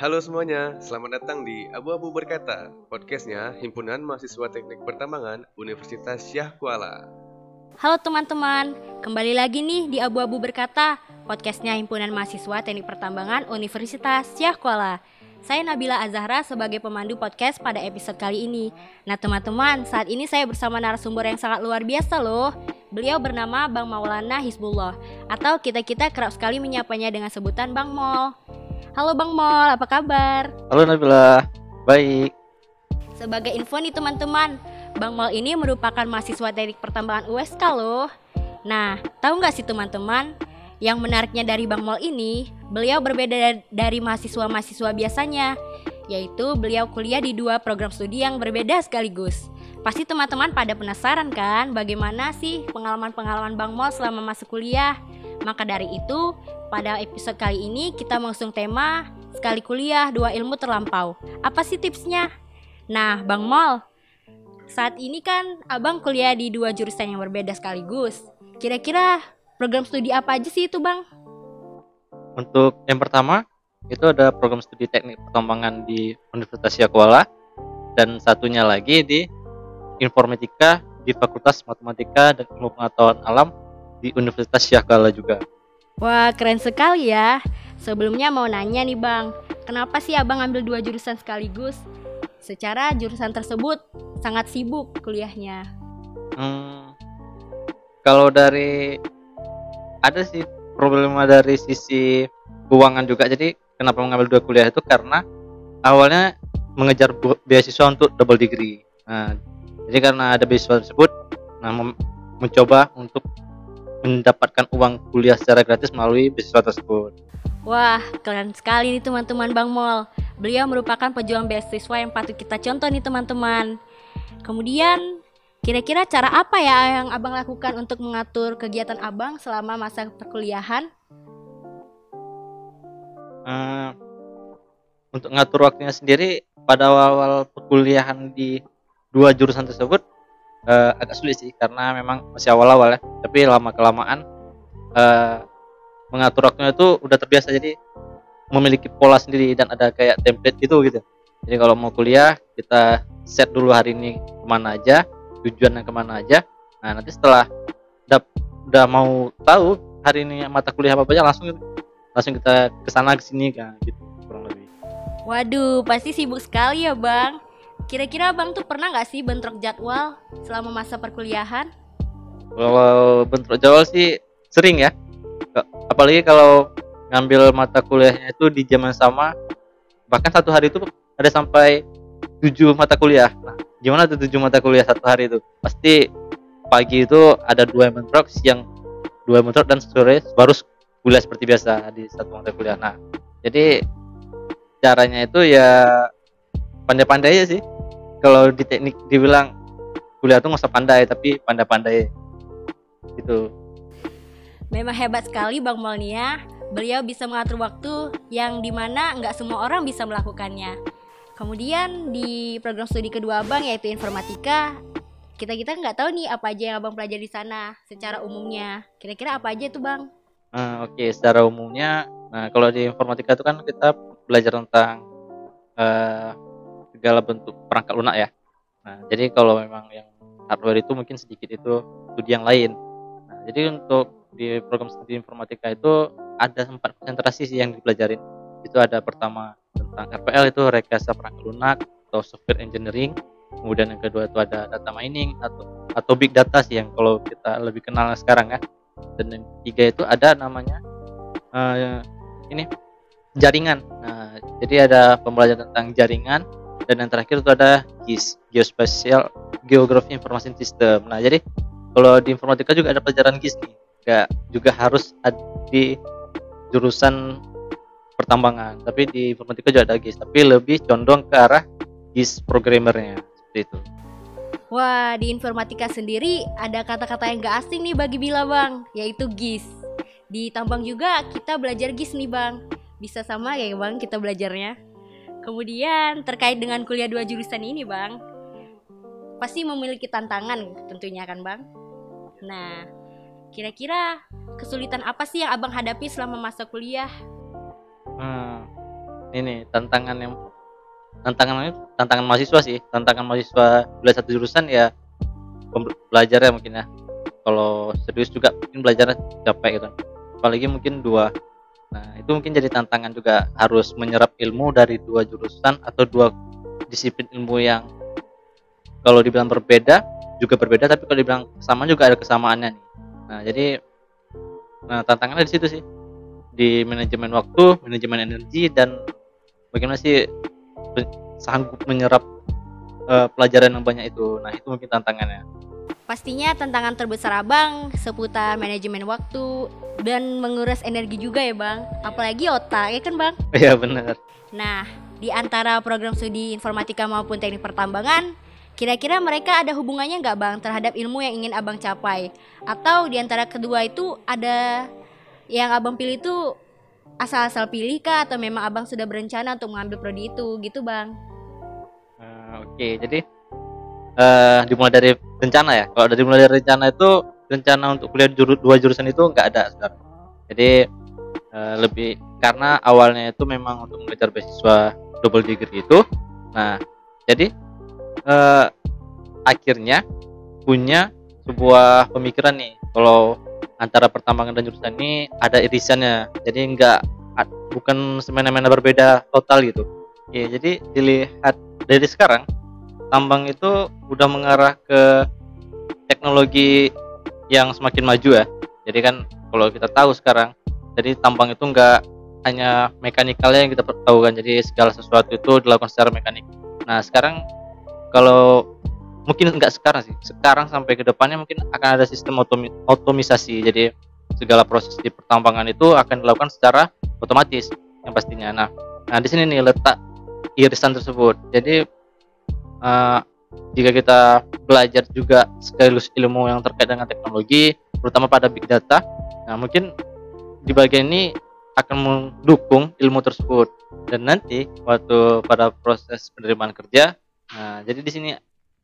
Halo semuanya, selamat datang di Abu-Abu Berkata, podcastnya Himpunan Mahasiswa Teknik Pertambangan Universitas Syah Kuala. Halo teman-teman, kembali lagi nih di Abu-Abu Berkata, podcastnya Himpunan Mahasiswa Teknik Pertambangan Universitas Syah Kuala. Saya Nabila Azahra sebagai pemandu podcast pada episode kali ini. Nah teman-teman, saat ini saya bersama narasumber yang sangat luar biasa loh. Beliau bernama Bang Maulana Hizbullah, atau kita-kita kerap sekali menyapanya dengan sebutan Bang Mol. Halo Bang Mol, apa kabar? Halo Nabila, baik. Sebagai info nih teman-teman, Bang Mol ini merupakan mahasiswa teknik pertambangan USK loh. Nah, tahu nggak sih teman-teman? Yang menariknya dari Bang Mol ini, beliau berbeda dari mahasiswa-mahasiswa biasanya, yaitu beliau kuliah di dua program studi yang berbeda sekaligus. Pasti teman-teman pada penasaran kan bagaimana sih pengalaman-pengalaman Bang Mol selama masuk kuliah? Maka dari itu, pada episode kali ini kita mengusung tema Sekali kuliah, dua ilmu terlampau. Apa sih tipsnya? Nah, Bang Mol, saat ini kan Abang kuliah di dua jurusan yang berbeda sekaligus. Kira-kira program studi apa aja sih itu, Bang? Untuk yang pertama, itu ada program studi teknik pertambangan di Universitas Kuala dan satunya lagi di informatika di Fakultas Matematika dan Ilmu Pengetahuan Alam di Universitas Kuala juga. Wah, keren sekali ya. Sebelumnya mau nanya nih Bang, kenapa sih Abang ambil dua jurusan sekaligus? Secara jurusan tersebut sangat sibuk kuliahnya. Hmm, kalau dari ada sih problema dari sisi keuangan juga. Jadi kenapa mengambil dua kuliah itu karena awalnya mengejar beasiswa untuk double degree. Nah, jadi karena ada beasiswa tersebut, nah mencoba untuk mendapatkan uang kuliah secara gratis melalui beasiswa tersebut. Wah, keren sekali nih teman-teman Bang Mol. Beliau merupakan pejuang beasiswa yang patut kita contoh nih teman-teman. Kemudian, kira-kira cara apa ya yang Abang lakukan untuk mengatur kegiatan Abang selama masa perkuliahan? Uh, untuk mengatur waktunya sendiri pada awal perkuliahan di dua jurusan tersebut uh, agak sulit sih karena memang masih awal-awal ya. Tapi lama kelamaan uh, mengatur waktunya itu udah terbiasa. Jadi memiliki pola sendiri dan ada kayak template gitu gitu. Jadi kalau mau kuliah kita set dulu hari ini ke mana aja tujuan yang ke mana aja. Nah nanti setelah udah, udah mau tahu hari ini mata kuliah apa aja langsung langsung kita ke sana ke sini kan gitu kurang lebih. Waduh pasti sibuk sekali ya bang Kira-kira abang tuh pernah nggak sih bentrok jadwal selama masa perkuliahan? Kalau bentrok jadwal sih sering ya. Apalagi kalau ngambil mata kuliahnya itu di zaman sama, bahkan satu hari itu ada sampai tujuh mata kuliah. Nah, gimana tuh tujuh mata kuliah satu hari itu? Pasti pagi itu ada dua yang bentrok, siang dua yang bentrok dan sore baru kuliah seperti biasa di satu mata kuliah. Nah, jadi caranya itu ya pandai-pandai aja sih kalau di teknik dibilang kuliah tuh nggak usah pandai tapi pandai-pandai. Gitu. Memang hebat sekali bang Molnia. Beliau bisa mengatur waktu yang di mana nggak semua orang bisa melakukannya. Kemudian di program studi kedua abang yaitu informatika kita kita nggak tahu nih apa aja yang abang pelajari di sana secara umumnya. Kira-kira apa aja tuh bang? Uh, oke okay. secara umumnya nah kalau di informatika itu kan kita belajar tentang uh, segala bentuk perangkat lunak ya. Nah, jadi kalau memang yang hardware itu mungkin sedikit itu studi yang lain. Nah, jadi untuk di program studi informatika itu ada empat konsentrasi sih yang dipelajarin. Itu ada pertama tentang RPL itu rekayasa perangkat lunak atau software engineering. Kemudian yang kedua itu ada data mining atau atau big data sih yang kalau kita lebih kenal sekarang ya. Dan yang ketiga itu ada namanya uh, ini jaringan. Nah, jadi ada pembelajaran tentang jaringan, dan yang terakhir itu ada GIS Geospatial Geography Information System nah jadi kalau di informatika juga ada pelajaran GIS nih Gak juga harus di jurusan pertambangan tapi di informatika juga ada GIS tapi lebih condong ke arah GIS programmernya seperti itu Wah, di informatika sendiri ada kata-kata yang gak asing nih bagi Bila Bang, yaitu GIS. Di tambang juga kita belajar GIS nih Bang. Bisa sama ya Bang kita belajarnya? Kemudian terkait dengan kuliah dua jurusan ini, Bang, pasti memiliki tantangan tentunya kan, Bang. Nah, kira-kira kesulitan apa sih yang Abang hadapi selama masa kuliah? Hmm, ini tantangan yang tantangan tantangan mahasiswa sih tantangan mahasiswa belajar satu jurusan ya belajar ya mungkin ya kalau serius juga mungkin belajarnya capek gitu apalagi mungkin dua nah itu mungkin jadi tantangan juga harus menyerap ilmu dari dua jurusan atau dua disiplin ilmu yang kalau dibilang berbeda juga berbeda tapi kalau dibilang sama juga ada kesamaannya nih. Nah jadi nah tantangannya di situ sih. Di manajemen waktu manajemen energi dan bagaimana sih sanggup menyerap uh, pelajaran yang banyak itu. Nah itu mungkin tantangannya Pastinya tantangan terbesar Abang seputar manajemen waktu dan menguras energi juga ya Bang. Apalagi otak, ya kan Bang? Iya benar. Nah, di antara program studi informatika maupun teknik pertambangan, kira-kira mereka ada hubungannya nggak Bang terhadap ilmu yang ingin Abang capai? Atau di antara kedua itu ada yang Abang pilih itu asal-asal pilih kah atau memang Abang sudah berencana untuk mengambil prodi itu gitu Bang? Uh, Oke, okay. jadi uh, dimulai dari rencana ya. Kalau dari mulai dari rencana itu rencana untuk kuliah juru, dua jurusan itu nggak ada sebenarnya jadi uh, lebih karena awalnya itu memang untuk mengejar beasiswa double degree itu. Nah jadi uh, akhirnya punya sebuah pemikiran nih. Kalau antara pertambangan dan jurusan ini ada irisannya. Jadi nggak bukan semena-mena berbeda total gitu. Ya jadi dilihat dari sekarang tambang itu udah mengarah ke teknologi yang semakin maju ya. Jadi kan kalau kita tahu sekarang, jadi tambang itu enggak hanya mekanikalnya yang kita tahu kan, jadi segala sesuatu itu dilakukan secara mekanik. Nah sekarang kalau mungkin enggak sekarang sih, sekarang sampai ke depannya mungkin akan ada sistem otomi otomisasi. Jadi segala proses di pertambangan itu akan dilakukan secara otomatis yang pastinya. Nah, nah di sini nih letak irisan tersebut. Jadi uh, jika kita belajar juga sekaligus ilmu yang terkait dengan teknologi, terutama pada big data, nah mungkin di bagian ini akan mendukung ilmu tersebut. Dan nanti waktu pada proses penerimaan kerja, nah jadi di sini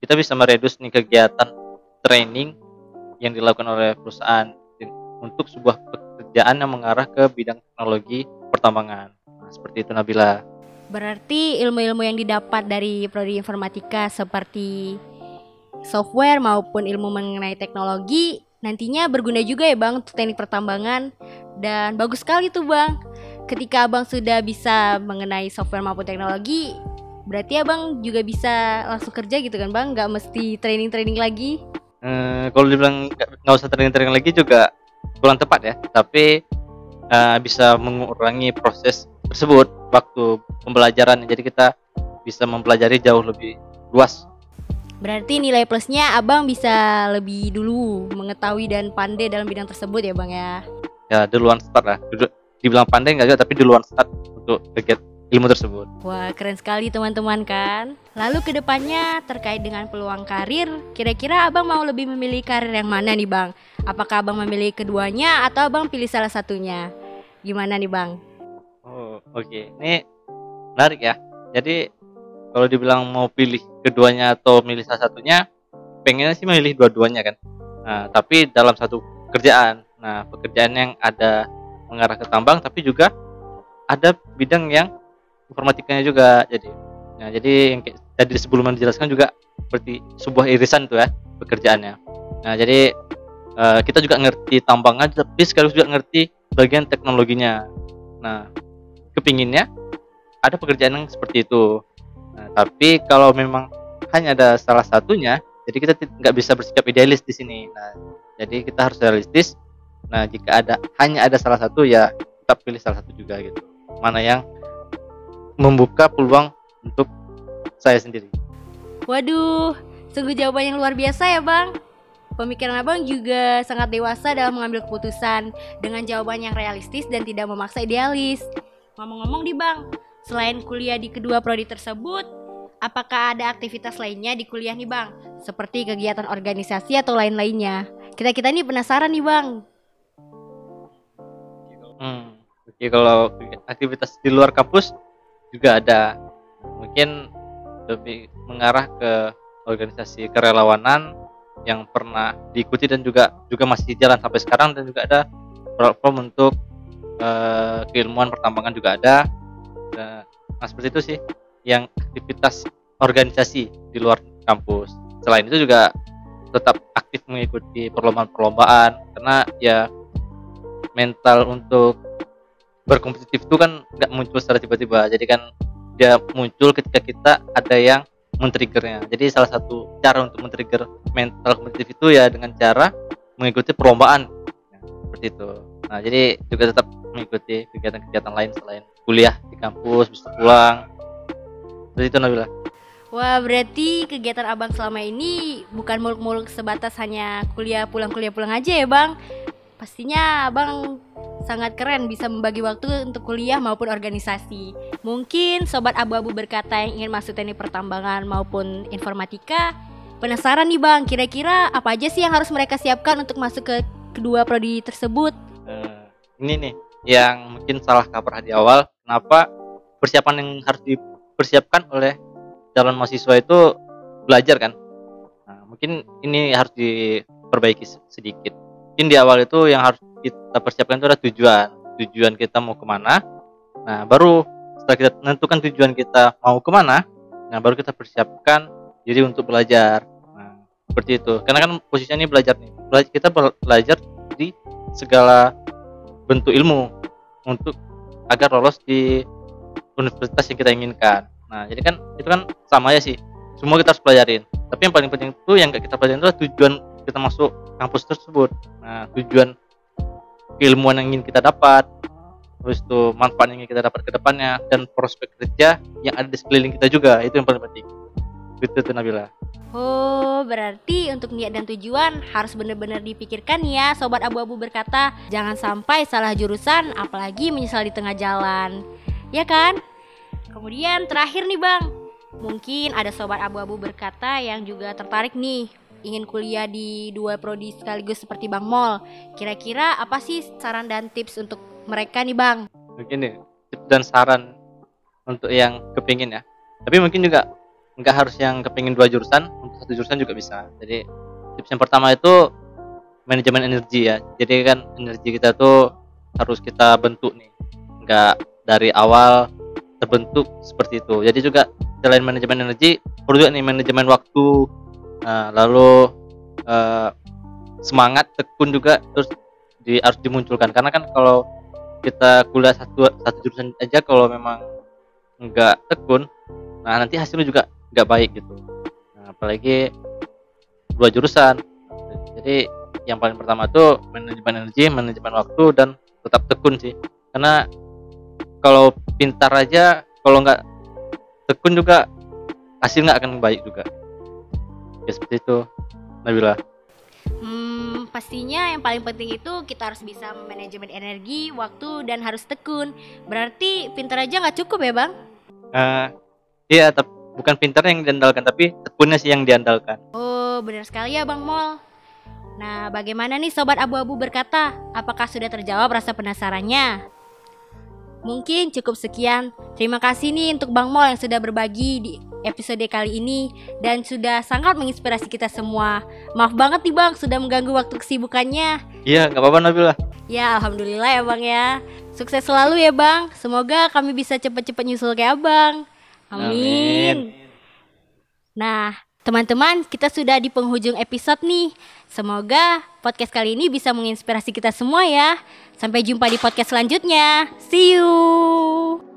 kita bisa meredus nih kegiatan training yang dilakukan oleh perusahaan untuk sebuah pekerjaan yang mengarah ke bidang teknologi pertambangan. Nah, seperti itu Nabila. Berarti ilmu-ilmu yang didapat dari prodi informatika seperti software maupun ilmu mengenai teknologi nantinya berguna juga ya Bang untuk teknik pertambangan dan bagus sekali tuh Bang. Ketika Abang sudah bisa mengenai software maupun teknologi, berarti Abang juga bisa langsung kerja gitu kan Bang, nggak mesti training-training lagi. Hmm, kalau dibilang nggak usah training-training lagi juga kurang tepat ya, tapi uh, bisa mengurangi proses tersebut waktu pembelajaran jadi kita bisa mempelajari jauh lebih luas Berarti nilai plusnya abang bisa lebih dulu mengetahui dan pandai dalam bidang tersebut ya bang ya? Ya duluan start lah. Dibilang pandai nggak juga tapi duluan start untuk target ilmu tersebut. Wah keren sekali teman-teman kan. Lalu ke depannya terkait dengan peluang karir, kira-kira abang mau lebih memilih karir yang mana nih bang? Apakah abang memilih keduanya atau abang pilih salah satunya? Gimana nih bang? Oh, oke. Okay. Ini menarik ya. Jadi kalau dibilang mau pilih keduanya atau milih salah satunya, pengennya sih milih dua-duanya kan. Nah, tapi dalam satu pekerjaan. Nah, pekerjaan yang ada mengarah ke tambang tapi juga ada bidang yang informatikanya juga. Jadi nah, jadi yang tadi sebelumnya dijelaskan juga seperti sebuah irisan tuh ya pekerjaannya. Nah, jadi uh, kita juga ngerti tambangan tapi sekaligus juga ngerti bagian teknologinya. Nah, kepinginnya ada pekerjaan yang seperti itu. Nah, tapi kalau memang hanya ada salah satunya jadi kita nggak bisa bersikap idealis di sini. Nah jadi kita harus realistis. Nah jika ada hanya ada salah satu ya kita pilih salah satu juga gitu. Mana yang membuka peluang untuk saya sendiri. Waduh sungguh jawaban yang luar biasa ya bang Pemikiran abang juga sangat dewasa dalam mengambil keputusan dengan jawaban yang realistis dan tidak memaksa idealis. Ngomong-ngomong di Bang, selain kuliah di kedua prodi tersebut, apakah ada aktivitas lainnya di kuliah nih Bang? Seperti kegiatan organisasi atau lain-lainnya. Kita-kita ini penasaran nih Bang. Hmm, oke kalau aktivitas di luar kampus juga ada. Mungkin lebih mengarah ke organisasi kerelawanan yang pernah diikuti dan juga juga masih jalan sampai sekarang dan juga ada platform untuk uh, keilmuan pertambangan juga ada uh, Nah seperti itu sih yang aktivitas organisasi di luar kampus. Selain itu juga tetap aktif mengikuti perlombaan-perlombaan karena ya mental untuk berkompetitif itu kan nggak muncul secara tiba-tiba. Jadi kan dia muncul ketika kita ada yang men-triggernya. Jadi salah satu cara untuk men-trigger mental kompetitif itu ya dengan cara mengikuti perlombaan. Nah, seperti itu. Nah, jadi juga tetap mengikuti kegiatan-kegiatan lain selain kuliah di kampus, bisa pulang. Seperti itu Nabila. Wah, berarti kegiatan Abang selama ini bukan muluk-muluk sebatas hanya kuliah pulang kuliah pulang aja ya, Bang. Pastinya Abang sangat keren bisa membagi waktu untuk kuliah maupun organisasi. Mungkin sobat abu-abu berkata yang ingin masuk teknik pertambangan maupun informatika penasaran nih Bang, kira-kira apa aja sih yang harus mereka siapkan untuk masuk ke kedua prodi tersebut? Uh, ini nih yang mungkin salah kaprah di awal, kenapa persiapan yang harus dipersiapkan oleh calon mahasiswa itu belajar kan nah, mungkin ini harus diperbaiki sedikit mungkin di awal itu yang harus kita persiapkan itu adalah tujuan. Tujuan kita mau ke mana? Nah baru setelah kita tentukan tujuan kita mau ke mana nah baru kita persiapkan diri untuk belajar. Nah seperti itu. Karena kan posisinya ini belajar nih. Kita belajar di segala bentuk ilmu untuk agar lolos di universitas yang kita inginkan. Nah, jadi kan itu kan sama ya sih. Semua kita harus pelajarin. Tapi yang paling penting itu yang kita pelajarin itu tujuan kita masuk kampus tersebut. Nah, tujuan keilmuan yang ingin kita dapat, terus itu manfaat yang ingin kita dapat ke depannya dan prospek kerja yang ada di sekeliling kita juga itu yang paling penting. Gitu tuh Nabila. Oh, berarti untuk niat dan tujuan harus benar-benar dipikirkan ya, sobat abu-abu berkata. Jangan sampai salah jurusan, apalagi menyesal di tengah jalan. Ya kan? Kemudian terakhir nih Bang, mungkin ada sobat abu-abu berkata yang juga tertarik nih ingin kuliah di dua prodi sekaligus seperti Bang Mol. Kira-kira apa sih saran dan tips untuk mereka nih Bang? Nih tips dan saran untuk yang kepingin ya. Tapi mungkin juga nggak harus yang kepingin dua jurusan, untuk satu jurusan juga bisa. Jadi tips yang pertama itu manajemen energi ya. Jadi kan energi kita tuh harus kita bentuk nih. Nggak dari awal terbentuk seperti itu jadi juga selain manajemen energi perlu juga nih manajemen waktu nah, lalu uh, semangat tekun juga terus di, harus dimunculkan. Karena kan kalau kita kuliah satu satu jurusan aja kalau memang nggak tekun nah nanti hasilnya juga nggak baik gitu. Nah, apalagi dua jurusan. Jadi yang paling pertama itu manajemen energi manajemen waktu dan tetap tekun sih. Karena kalau pintar aja kalau nggak tekun juga hasil nggak akan baik juga ya seperti itu Nabila Hmm, pastinya yang paling penting itu kita harus bisa manajemen energi, waktu, dan harus tekun. Berarti pintar aja nggak cukup ya bang? Uh, iya, tapi bukan pintar yang diandalkan, tapi tekunnya sih yang diandalkan. Oh, benar sekali ya bang Mol. Nah, bagaimana nih sobat abu-abu berkata? Apakah sudah terjawab rasa penasarannya? Mungkin cukup sekian. Terima kasih nih untuk Bang Mol yang sudah berbagi di episode kali ini dan sudah sangat menginspirasi kita semua. Maaf banget nih Bang sudah mengganggu waktu kesibukannya. Iya, nggak apa-apa Nabila. Ya, alhamdulillah ya Bang ya. Sukses selalu ya Bang. Semoga kami bisa cepat-cepat nyusul kayak Abang. Amin. Amin. Nah, Teman-teman, kita sudah di penghujung episode nih. Semoga podcast kali ini bisa menginspirasi kita semua ya. Sampai jumpa di podcast selanjutnya. See you.